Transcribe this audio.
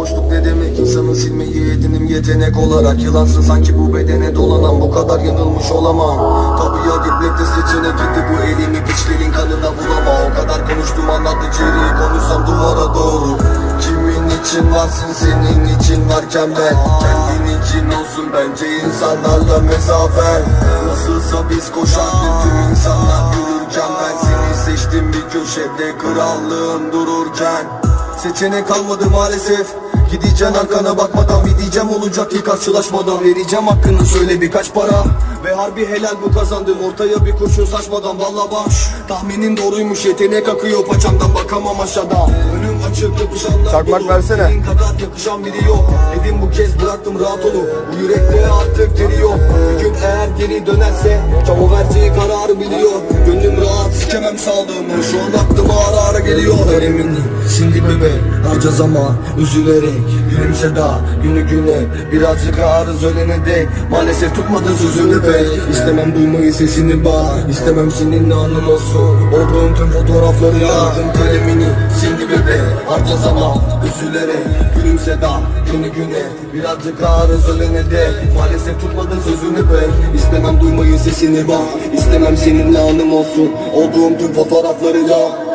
boşluk ne demek? İnsanı silmeyi edinim yetenek olarak. Yılansın sanki bu bedene dolanan bu kadar yanılmış olamam. Kapıya gitmekte seçenek gitti bu elimi piçlerin kanına bulama O kadar konuştum anlattı içeriği konuşsam duvara doğru. Kimin için varsın senin için varken ben. Kendin için olsun bence insanlarla mesafen. Nasılsa biz koşardık tüm insanlar yürürken Ben. Seni seçtim bir köşede krallığın dururken Seçenek kalmadı maalesef. Gideceksin arkana bakmadan bir diyeceğim olacak ki karşılaşmadan Vereceğim hakkını söyle birkaç para. Ve harbi helal bu kazandım ortaya bir kurşun saçmadan Valla baş. Tahminin doğruymuş yetenek akıyor paçamdan bakamam aşağıdan Önüm açık yapışanlar Çakmak dolu. versene. Senin kadar yakışan biri yok. Dedim bu kez bıraktım rahat olu Bu yürekte artık geri yok. Bir gün eğer geri dönerse Çaba vereceği kararı biliyor. Gönlüm rahat sikemem sağlığımı Şu an aklıma ara ara geliyor Önemini şimdi bebe harcaz ama Üzülerek. Gülümse daha günü güne Birazcık ağrız ölene dek Maalesef tutmadın sözünü be. İstemem duymayı sesini bağ İstemem seninle anım olsun Olduğum tüm fotoğrafları yardım kalemini. Şimdi bebe harcaz ama Üzülerek daha günü güne Birazcık ağrız ölene dek Maalesef tutmadın sözünü be İstemem duymayı sesini bağ İstemem seninle anım olsun Olduğum tüm fotoğrafları ya